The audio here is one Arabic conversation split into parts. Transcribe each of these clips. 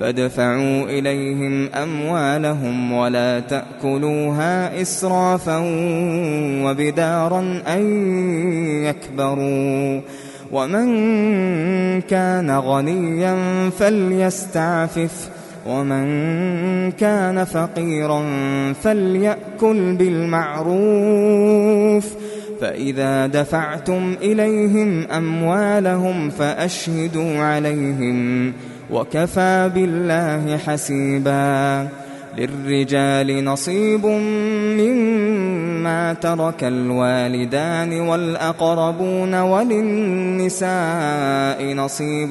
فادفعوا إليهم أموالهم ولا تأكلوها إسرافا وبدارا أن يكبروا. ومن كان غنيا فليستعفف ومن كان فقيرا فليأكل بالمعروف. فإذا دفعتم إليهم أموالهم فأشهدوا عليهم. وكفى بالله حسيبا للرجال نصيب مما ترك الوالدان والأقربون وللنساء نصيب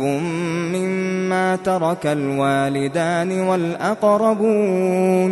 مما ترك الوالدان والأقربون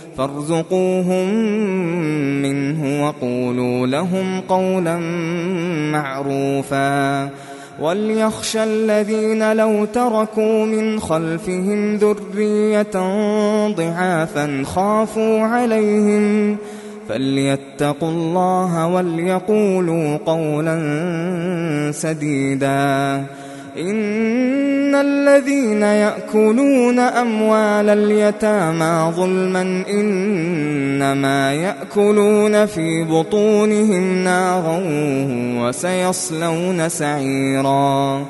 فارزقوهم منه وقولوا لهم قولا معروفا. وليخشى الذين لو تركوا من خلفهم ذرية ضعافا خافوا عليهم. فليتقوا الله وليقولوا قولا سديدا. إن الذين يأكلون أموال اليتامى ظلما إنما يأكلون في بطونهم نارا وسيصلون سعيرا.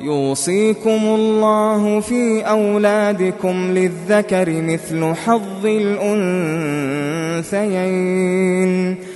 يوصيكم الله في أولادكم للذكر مثل حظ الأنثيين.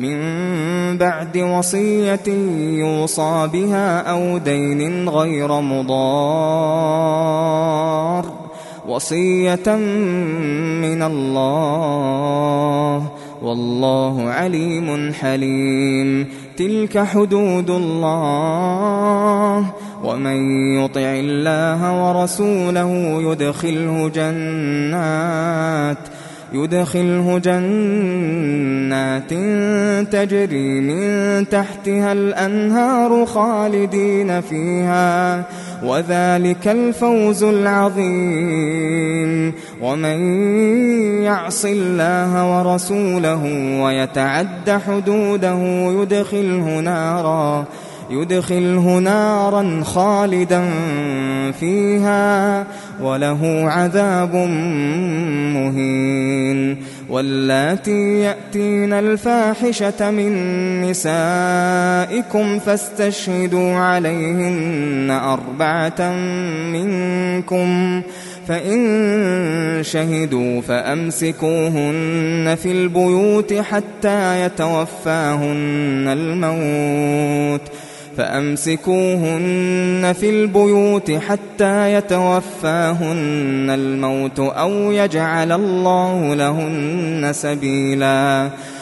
من بعد وصية يوصى بها أو دين غير مضار وصية من الله والله عليم حليم تلك حدود الله ومن يطع الله ورسوله يدخله جنات يدخله جنات تجري من تحتها الأنهار خالدين فيها وذلك الفوز العظيم. ومن يعص الله ورسوله ويتعد حدوده يدخله نارا يدخله نارا خالدا فيها وله عذاب مهين واللاتي يأتين الفاحشة من نسائكم فاستشهدوا عليهن أربعة منكم فإن شهدوا فأمسكوهن في البيوت حتى يتوفاهن الموت فأمسكوهن في البيوت حتى يتوفاهن الموت أو يجعل الله لهن سبيلا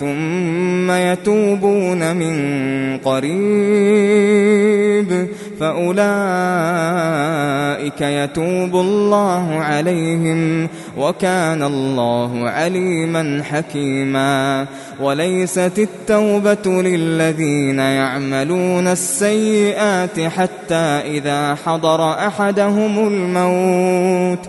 ثم يتوبون من قريب فأولئك يتوب الله عليهم وكان الله عليما حكيما وليست التوبة للذين يعملون السيئات حتى إذا حضر أحدهم الموت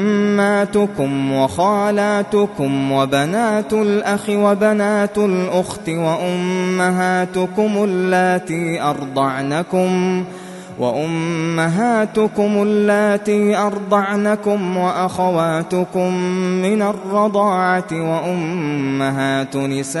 وعماتكم وخالاتكم وبنات الأخ وبنات الأخت وأمهاتكم اللاتي أرضعنكم وأمهاتكم اللاتي أرضعنكم وأخواتكم من الرضاعة وأمهات نسائكم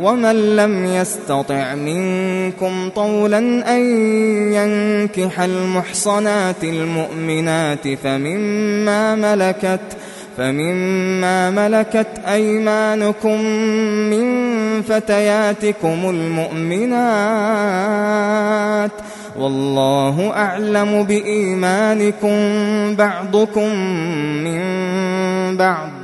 ومن لم يستطع منكم طولا أن ينكح المحصنات المؤمنات فمما ملكت فمما ملكت أيمانكم من فتياتكم المؤمنات والله أعلم بإيمانكم بعضكم من بعض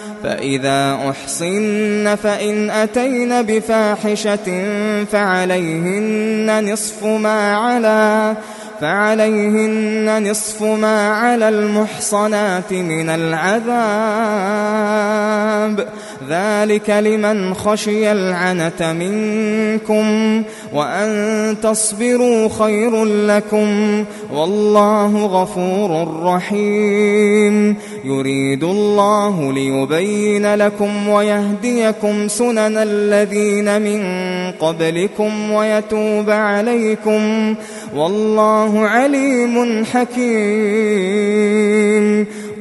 فإذا أحصن فإن أتين بفاحشة فعليهن نصف ما على فعليهن نصف ما على المحصنات من العذاب. ذلك لمن خشي العنة منكم وأن تصبروا خير لكم والله غفور رحيم. يريد الله ليبين لكم ويهديكم سنن الذين من قبلكم ويتوب عليكم والله عليم حكيم.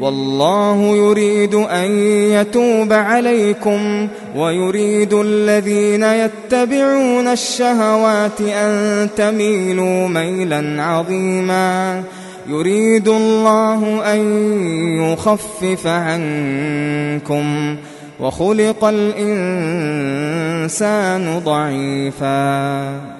والله يريد أن يتوب عليكم ويريد الذين يتبعون الشهوات أن تميلوا ميلا عظيما. يريد الله أن يخفف عنكم وخلق الإنسان ضعيفاً.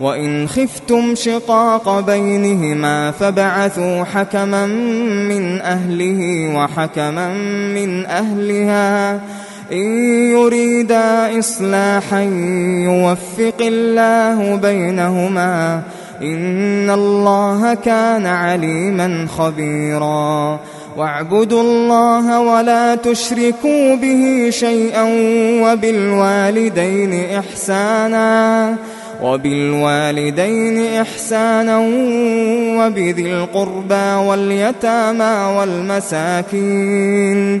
وإن خفتم شقاق بينهما فبعثوا حكما من أهله وحكما من أهلها. إن يريدا إصلاحا يوفق الله بينهما. إن الله كان عليما خبيرا. واعبدوا الله ولا تشركوا به شيئا وبالوالدين إحسانا. وبالوالدين إحسانا وبذي القربى واليتامى والمساكين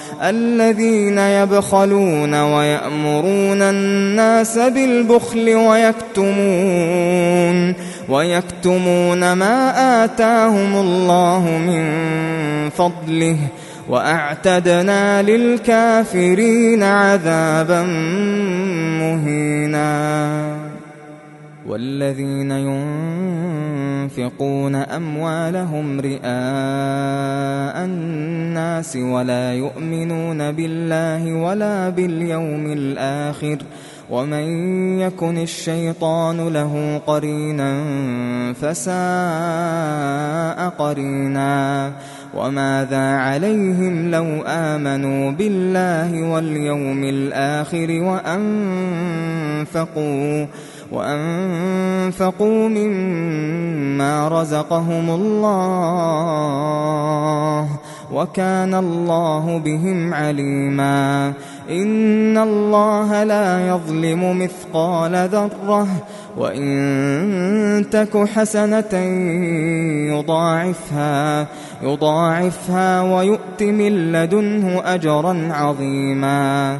الذين يبخلون ويأمرون الناس بالبخل ويكتمون ويكتمون ما آتاهم الله من فضله وأعتدنا للكافرين عذابا مهينا والذين ينفقون أموالهم رئاء الناس ولا يؤمنون بالله ولا باليوم الآخر ومن يكن الشيطان له قرينا فساء قرينا وماذا عليهم لو آمنوا بالله واليوم الآخر وأنفقوا وأنفقوا مما رزقهم الله وكان الله بهم عليما إن الله لا يظلم مثقال ذرة وإن تك حسنة يضاعفها يضاعفها ويؤت من لدنه أجرا عظيما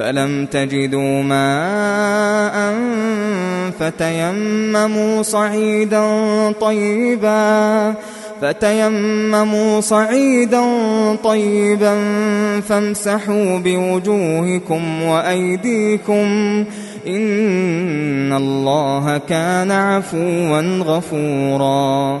فلم تجدوا ماء فتيمموا صعيدا طيبا فتيمموا صعيدا طيبا فامسحوا بوجوهكم وأيديكم إن الله كان عفوا غفورا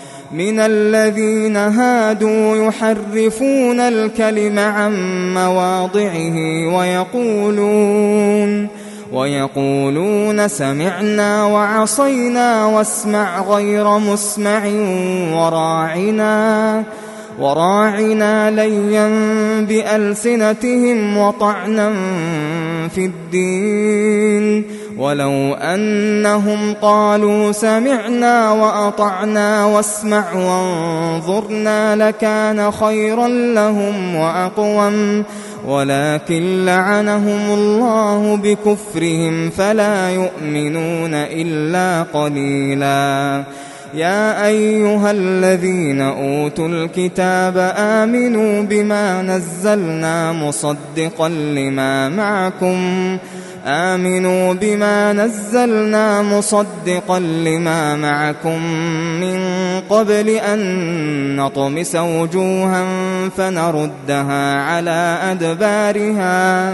من الذين هادوا يحرفون الكلم عن مواضعه ويقولون ويقولون سمعنا وعصينا واسمع غير مسمع وراعنا وراعنا ليا بألسنتهم وطعنا في الدين. ولو أنهم قالوا سمعنا وأطعنا واسمع وانظرنا لكان خيرا لهم وأقوم. ولكن لعنهم الله بكفرهم فلا يؤمنون إلا قليلا. يا أيها الذين أوتوا الكتاب آمنوا بما نزلنا مصدقا لما معكم. آمنوا بما نزلنا مصدقا لما معكم. من قبل أن نطمس وجوها فنردها على أدبارها.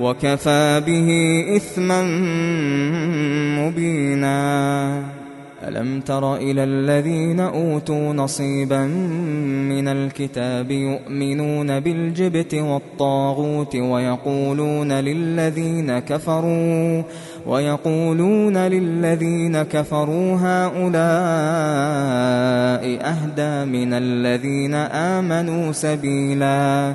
وكفى به إثما مبينا. ألم تر إلى الذين أوتوا نصيبا من الكتاب يؤمنون بالجبت والطاغوت ويقولون للذين كفروا ويقولون للذين كفروا هؤلاء أهدى من الذين آمنوا سبيلا.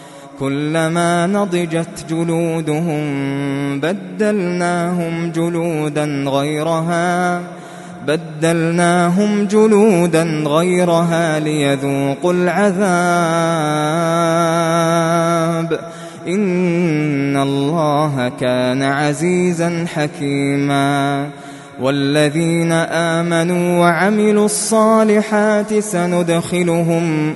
كلما نضجت جلودهم بدلناهم جلودا غيرها بدلناهم جلودا غيرها ليذوقوا العذاب. إن الله كان عزيزا حكيما. والذين آمنوا وعملوا الصالحات سندخلهم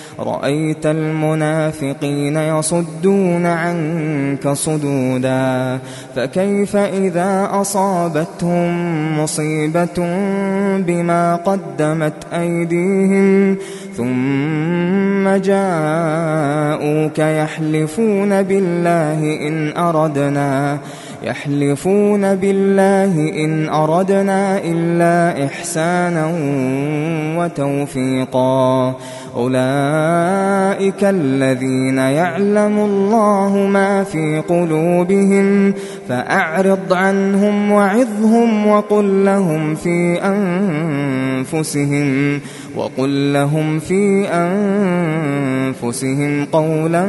رأيت المنافقين يصدون عنك صدودا فكيف إذا أصابتهم مصيبة بما قدمت أيديهم؟ ثم جاءوك يحلفون بالله إن أردنا. يحلفون بالله إن أردنا إلا إحسانا وتوفيقا. أولئك الذين يعلم الله ما في قلوبهم فأعرض عنهم وعظهم وقل لهم في أنفسهم وقل لهم في أنفسهم قولا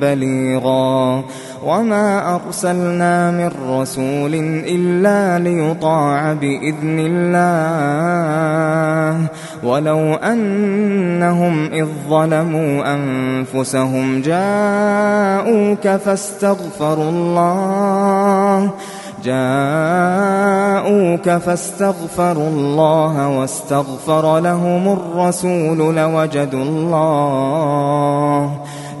بليغا. وما أرسلنا من رسول إلا ليطاع بإذن الله ولو أنهم إذ ظلموا أنفسهم جاءوك فاستغفروا الله جاءوك فاستغفروا الله واستغفر لهم الرسول لوجدوا الله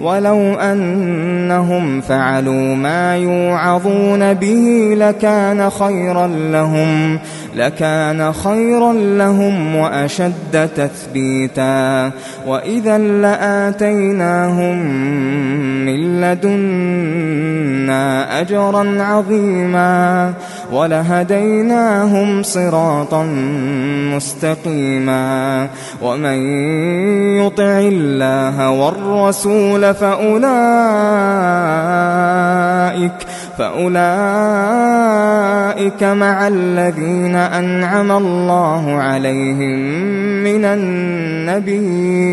ولو أنهم فعلوا ما يوعظون به لكان خيرا لهم لكان خيرا لهم وأشد تثبيتا. وإذا لآتيناهم من لدنا أجرا عظيما. ولهديناهم صراطا مستقيما. ومن يطع الله والرسول فأولئك فأولئك مع الذين أنعم الله عليهم من النبيين.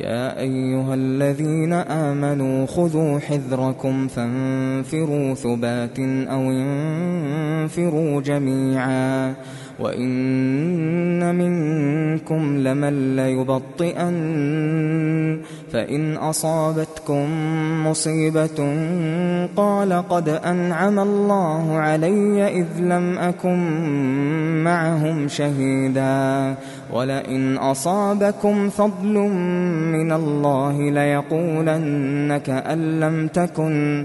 يا أيها الذين آمنوا خذوا حذركم فانفروا ثبات أو انفروا جميعا. وإن منكم لمن ليبطئن فإن أصابتكم مصيبة قال قد أنعم الله علي إذ لم أكن معهم شهيدا ولئن أصابكم فضل من الله ليقولن كأن لم تكن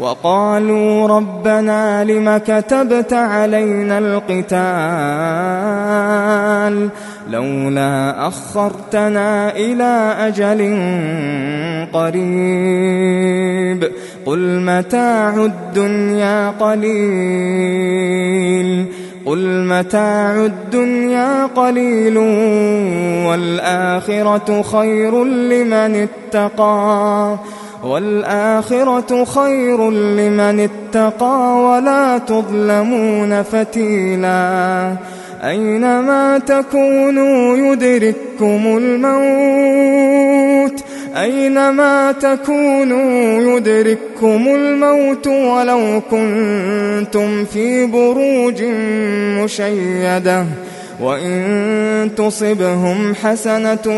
وقالوا ربنا لم كتبت علينا القتال لولا أخرتنا إلى أجل قريب قل متاع الدنيا قليل قل متاع الدنيا قليل والآخرة خير لمن اتقى والآخرة خير لمن اتقى ولا تظلمون فتيلا. أينما تكونوا يدرككم الموت أينما تكونوا يدرككم الموت ولو كنتم في بروج مشيدة. وإن تصبهم حسنة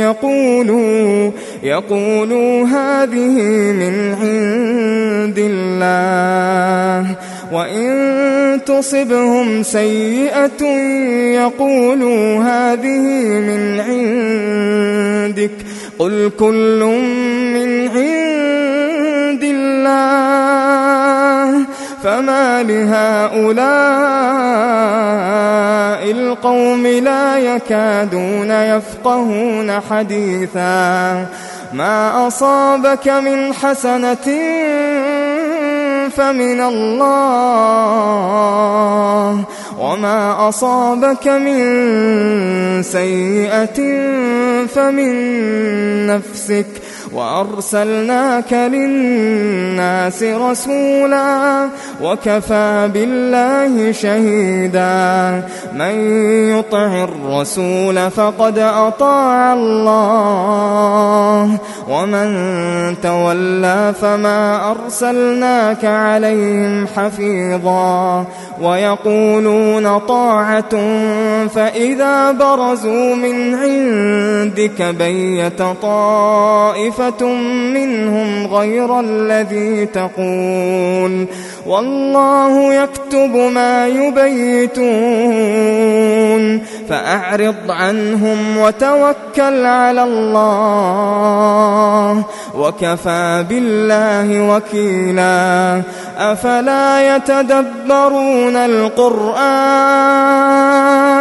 يقولوا يقولوا هذه من عند الله. وإن تصبهم سيئة يقولوا هذه من عندك. قل كل من عند فما لهؤلاء القوم لا يكادون يفقهون حديثا. ما أصابك من حسنة فمن الله وما أصابك من سيئة فمن نفسك. وأرسلناك للناس رسولا وكفى بالله شهيدا. من يطع الرسول فقد أطاع الله ومن تولى فما أرسلناك عليهم حفيظا. ويقولون طاعة فإذا برزوا من عندك بيت طائفة منهم غير الذي تقول والله يكتب ما يبيتون فأعرض عنهم وتوكل على الله وكفى بالله وكيلا أفلا يتدبرون القرآن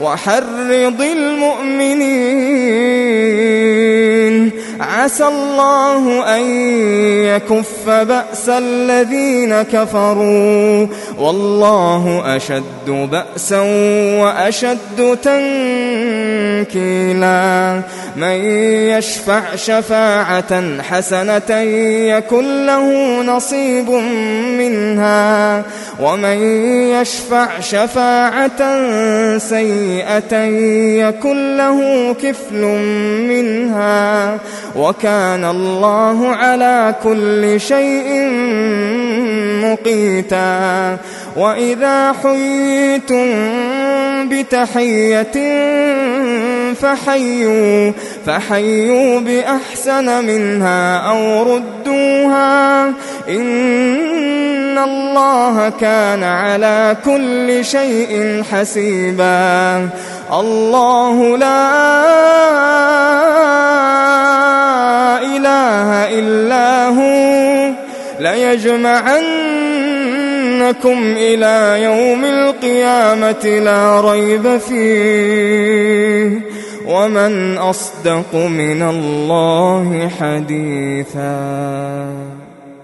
وحرض المؤمنين. عسى الله أن يكف بأس الذين كفروا. والله أشد بأسا وأشد تنكيلا. من يشفع شفاعة حسنة يكن له نصيب منها. ومن يشفع شفاعة سيئة يكن له كفل منها. وكان الله على كل شيء مقيتا. وإذا حييتم بتحية فحيوا فحيوا بأحسن منها أو ردوها. إن الله كان على كل شيء حسيبا. الله لا إله إلا هو. ليجمعنكم إلى يوم القيامة لا ريب فيه. ومن أصدق من الله حديثا.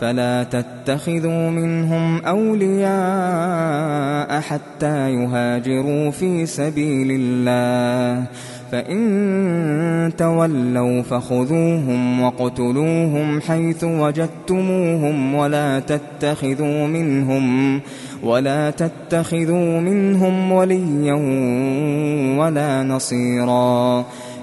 فلا تتخذوا منهم أولياء حتى يهاجروا في سبيل الله. فإن تولوا فخذوهم وقتلوهم حيث وجدتموهم ولا تتخذوا منهم ولا تتخذوا منهم وليا ولا نصيرا.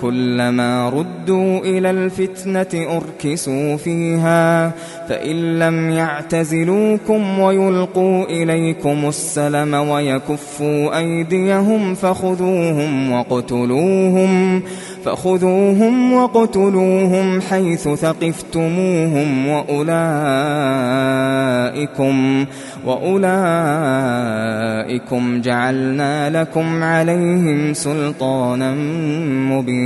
كلما ردوا إلى الفتنة أركسوا فيها فإن لم يعتزلوكم ويلقوا إليكم السلم ويكفوا أيديهم فخذوهم وقتلوهم فخذوهم وقتلوهم حيث ثقفتموهم وأولئكم وأولئكم جعلنا لكم عليهم سلطانا مبينا.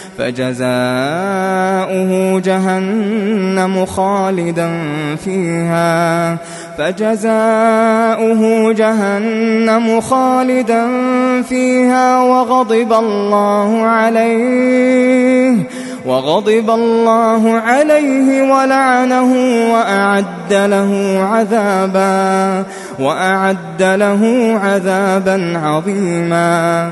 فجزاؤه جهنم خالدا فيها. فجزاؤه جهنم خالدا فيها وغضب الله عليه وغضب الله عليه ولعنه وأعد له عذابا وأعد له عذابا عظيما.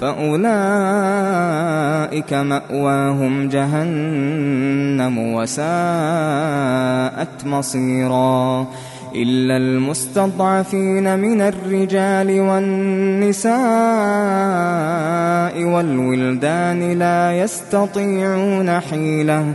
فأولئك مأواهم جهنم وساءت مصيرا. إلا المستضعفين من الرجال والنساء والولدان لا يستطيعون حيلة.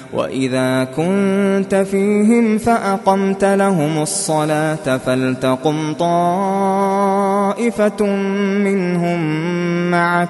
وإذا كنت فيهم فأقمت لهم الصلاة فلتقم طائفة منهم معك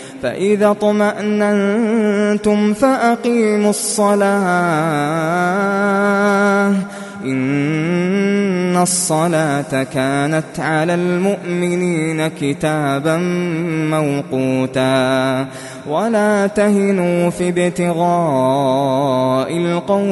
فإذا طمأننتم فأقيموا الصلاة. إن الصلاة كانت على المؤمنين كتابا موقوتا. ولا تهنوا في ابتغاء القوم.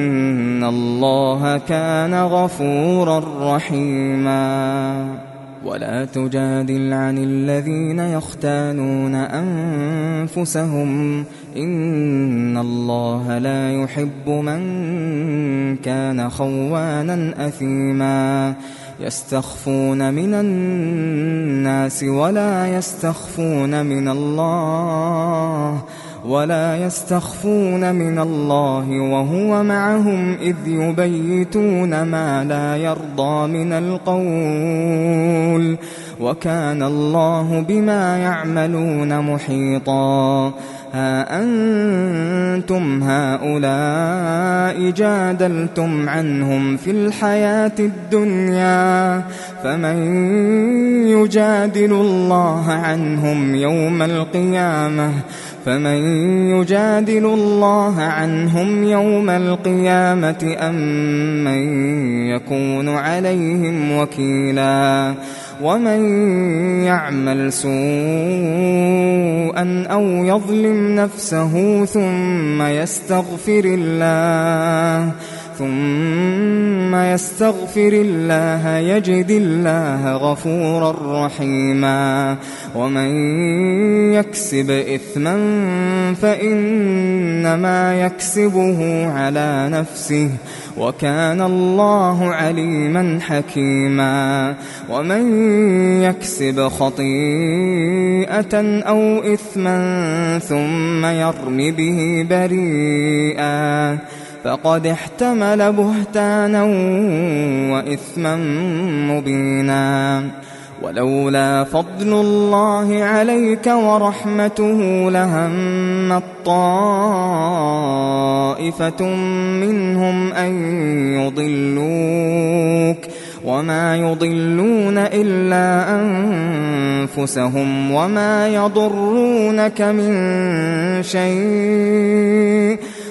الله كان غفورا رحيما ولا تجادل عن الذين يختانون أنفسهم إن الله لا يحب من كان خوانا أثيما يستخفون من الناس ولا يستخفون من الله ولا يستخفون من الله وهو معهم إذ يبيتون ما لا يرضى من القول وكان الله بما يعملون محيطا ها أنتم هؤلاء جادلتم عنهم في الحياة الدنيا فمن يجادل الله عنهم يوم القيامة فمن يجادل الله عنهم يوم القيامة أم من يكون عليهم وكيلا ومن يعمل سوءا أو يظلم نفسه ثم يستغفر الله ثم يستغفر الله يجد الله غفورا رحيما. ومن يكسب إثما فإنما يكسبه على نفسه وكان الله عليما حكيما. ومن يكسب خطيئة أو إثما ثم يرم به بريئا فقد احتمل بهتانا وإثما مبينا. ولولا فضل الله عليك ورحمته لهم طائفة منهم أن يضلوك وما يضلون إلا أنفسهم وما يضرونك من شيء.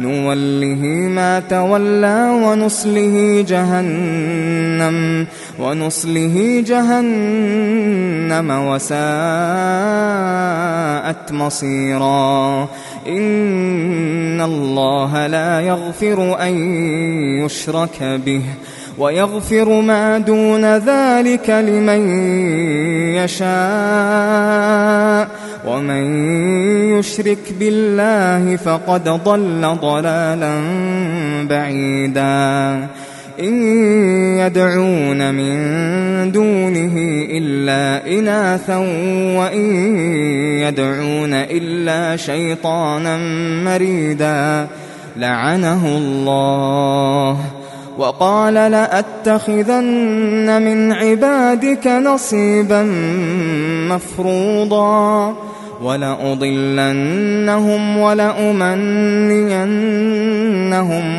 نوله ما تولى ونصله جهنم ونصله جهنم وساءت مصيرا. إن الله لا يغفر أن يشرك به. ويغفر ما دون ذلك لمن يشاء. ومن يشرك بالله فقد ضل ضلالا بعيدا. إن يدعون من دونه إلا إناثا وإن يدعون إلا شيطانا مريدا. لعنه الله. وقال لأتخذن من عبادك نصيبا مفروضا ولأضلنهم ولأمنينهم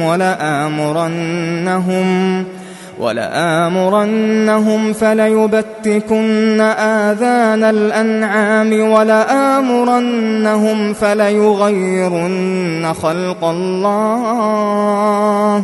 ولآمرنهم ولآمرنهم فليبتكن آذان الأنعام ولآمرنهم فليغيرن خلق الله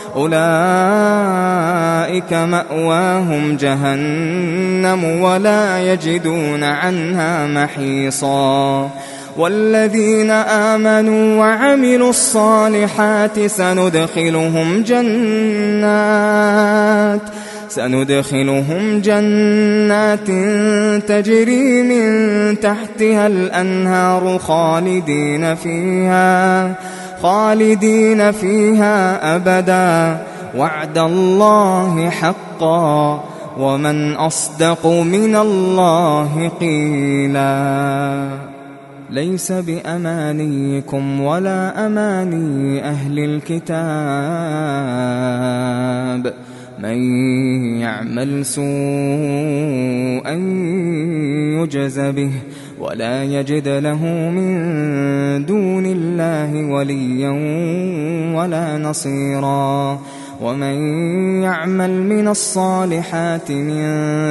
أولئك مأواهم جهنم ولا يجدون عنها محيصا. والذين آمنوا وعملوا الصالحات سندخلهم جنات سندخلهم جنات تجري من تحتها الأنهار خالدين فيها. خالدين فيها أبدا. وعد الله حقا. ومن أصدق من الله قيلا. ليس بأمانيكم ولا أماني أهل الكتاب. من يعمل سوءا يجز به. ولا يجد له من دون الله وليا ولا نصيرا ومن يعمل من الصالحات من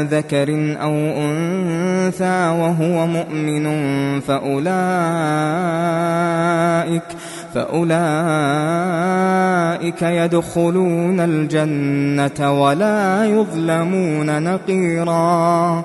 ذكر أو أنثى وهو مؤمن فأولئك فأولئك يدخلون الجنة ولا يظلمون نقيراً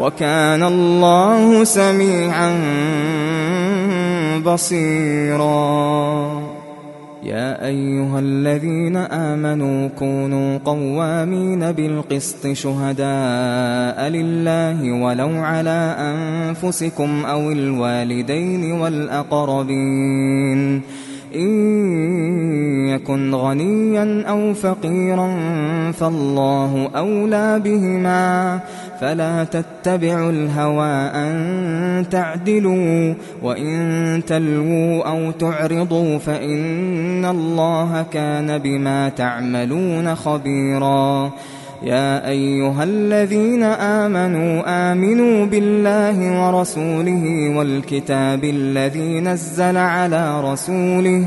وكان الله سميعا بصيرا. يا أيها الذين آمنوا كونوا قوامين بالقسط شهداء لله ولو على أنفسكم أو الوالدين والأقربين. إن يكن غنيا أو فقيرا فالله أولى بهما. فلا تتبعوا الهوى أن تعدلوا وإن تلووا أو تعرضوا فإن الله كان بما تعملون خبيراً. يا أيها الذين آمنوا آمنوا بالله ورسوله والكتاب الذي نزل على رسوله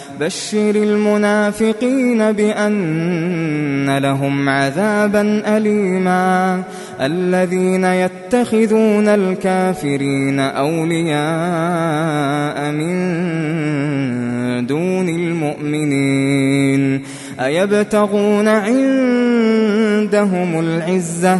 بشر المنافقين بأن لهم عذابا أليما. الذين يتخذون الكافرين أولياء من دون المؤمنين. أيبتغون عندهم العزة؟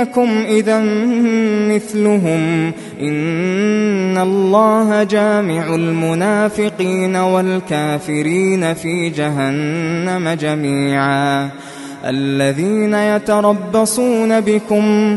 إنكم إذا مثلهم. إن الله جامع المنافقين والكافرين في جهنم جميعا. الذين يتربصون بكم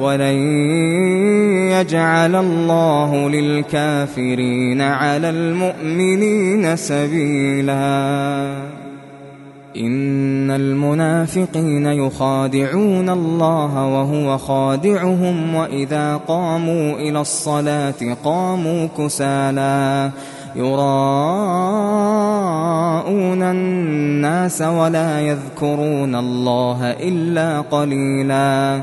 ولن يجعل الله للكافرين على المؤمنين سبيلا. إن المنافقين يخادعون الله وهو خادعهم وإذا قاموا إلى الصلاة قاموا كسالى. يراءون الناس ولا يذكرون الله إلا قليلا.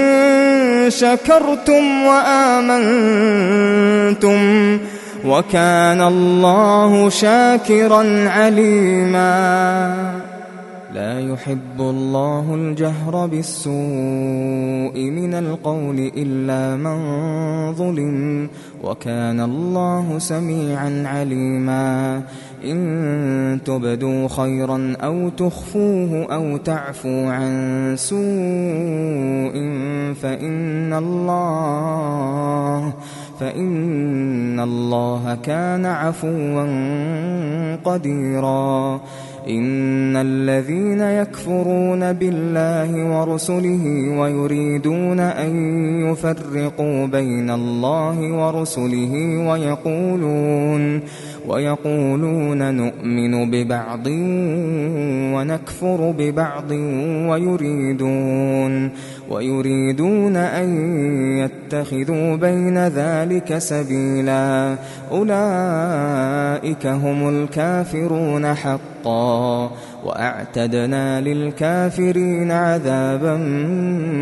شكرتم وآمنتم وكان الله شاكرا عليما. لا يحب الله الجهر بالسوء من القول إلا من ظلم وكان الله سميعا عليما. إن تبدوا خيرا أو تخفوه أو تعفو عن سوء فإن الله فإن الله كان عفوا قديرا إن الذين يكفرون بالله ورسله ويريدون أن يفرقوا بين الله ورسله ويقولون ويقولون نؤمن ببعض ونكفر ببعض ويريدون ويريدون أن يتخذوا بين ذلك سبيلا. أولئك هم الكافرون حقا. وأعتدنا للكافرين عذابا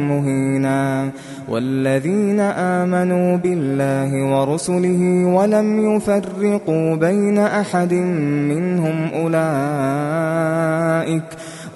مهينا. والذين آمنوا بالله ورسله ولم يفرقوا بين أحد منهم أولئك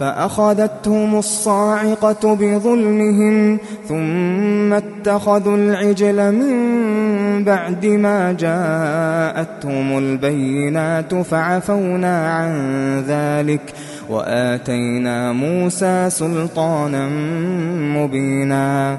فأخذتهم الصاعقة بظلمهم ثم اتخذوا العجل من بعد ما جاءتهم البينات فعفونا عن ذلك وآتينا موسى سلطانا مبينا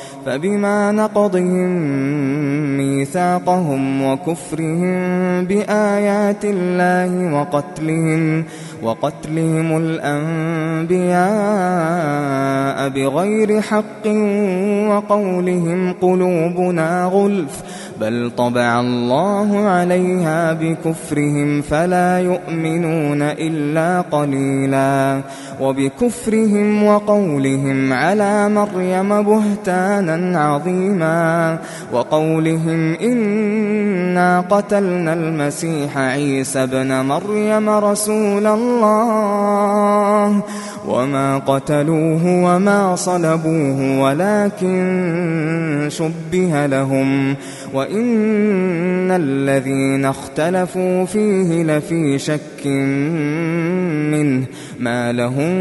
فبما نقضهم ميثاقهم وكفرهم بآيات الله وقتلهم وقتلهم الأنبياء بغير حق وقولهم قلوبنا غلف بل طبع الله عليها بكفرهم فلا يؤمنون إلا قليلا وبكفرهم وقولهم على مريم بهتانا عظيما وقولهم إنا قتلنا المسيح عيسى ابن مريم رسول الله وما قتلوه وما صلبوه ولكن شبه لهم وإن الذين اختلفوا فيه لفي شك منه ما لهم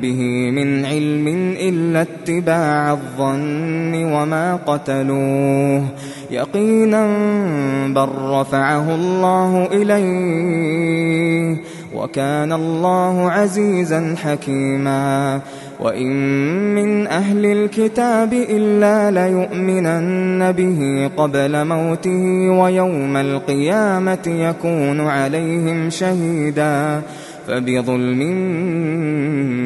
به من علم إلا اتباع الظن وما قتلوه يقينا بل رفعه الله إليه وكان الله عزيزا حكيما. وإن من أهل الكتاب إلا ليؤمنن به قبل موته ويوم القيامة يكون عليهم شهيدا. فبظلم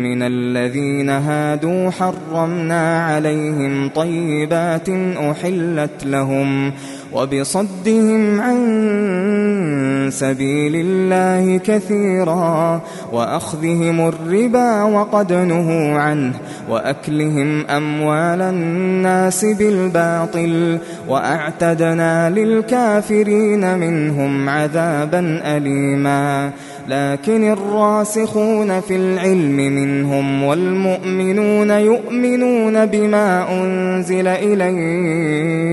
من الذين هادوا حرمنا عليهم طيبات أحلت لهم. وبصدهم عن سبيل الله كثيرا وأخذهم الربا وقد نهوا عنه وأكلهم أموال الناس بالباطل وأعتدنا للكافرين منهم عذابا أليما لكن الراسخون في العلم منهم والمؤمنون يؤمنون بما أنزل إليك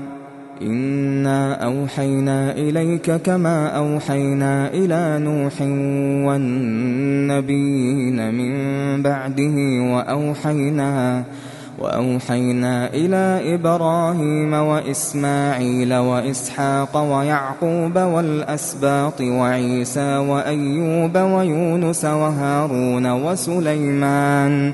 إنا أوحينا إليك كما أوحينا إلى نوح والنبيين من بعده وأوحينا وأوحينا إلى إبراهيم وإسماعيل وإسحاق ويعقوب والأسباط وعيسى وأيوب ويونس وهارون وسليمان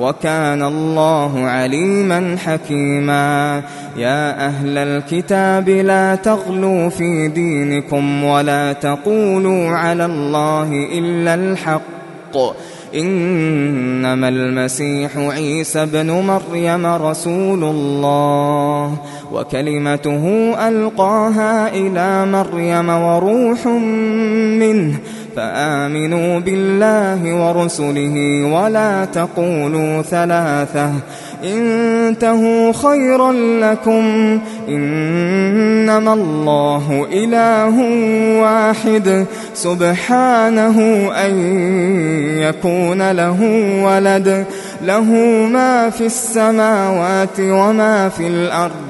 وكان الله عليما حكيما. يا أهل الكتاب لا تغلوا في دينكم ولا تقولوا على الله إلا الحق. إنما المسيح عيسى بن مريم رسول الله. وكلمته ألقاها إلى مريم وروح منه. فآمنوا بالله ورسله ولا تقولوا ثلاثة انتهوا خيرا لكم إنما الله إله واحد سبحانه أن يكون له ولد له ما في السماوات وما في الأرض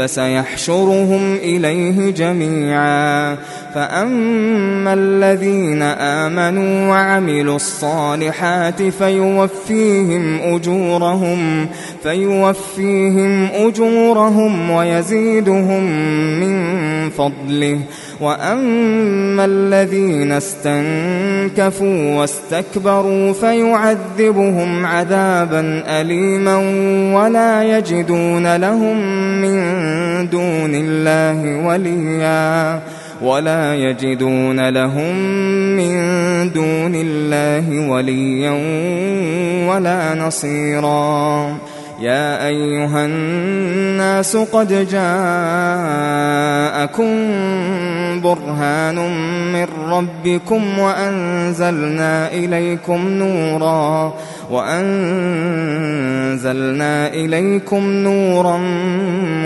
فسيحشرهم إليه جميعا. فأما الذين آمنوا وعملوا الصالحات فيوفيهم أجورهم فيوفيهم أجورهم ويزيدهم من فضله. وأما الذين استنكفوا واستكبروا فيعذبهم عذابا أليما ولا يجدون لهم من دون الله وليا ولا يجدون لهم من دون الله وليا ولا نصيرا يا أيها الناس قد جاءكم برهان من ربكم وأنزلنا إليكم نورا وأنزلنا إليكم نورا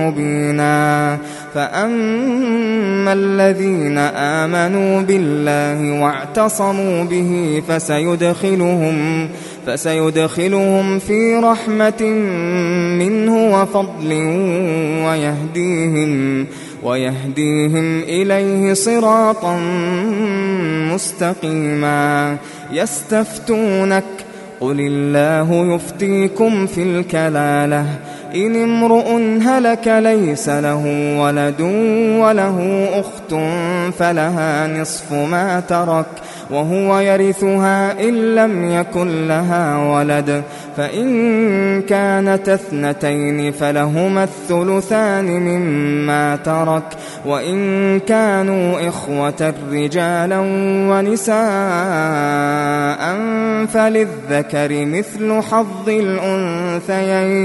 مبينا فأما الذين آمنوا بالله واعتصموا به فسيدخلهم فسيدخلهم في رحمة منه وفضل ويهديهم ويهديهم إليه صراطا مستقيما. يستفتونك قل الله يفتيكم في الكلالة إن امرؤ هلك ليس له ولد وله أخت فلها نصف ما ترك وهو يرثها إن لم يكن لها ولد فإن كانت اثنتين فلهما الثلثان مما ترك وإن كانوا إخوة رجالا ونساء فللذكر مثل حظ الأنثيين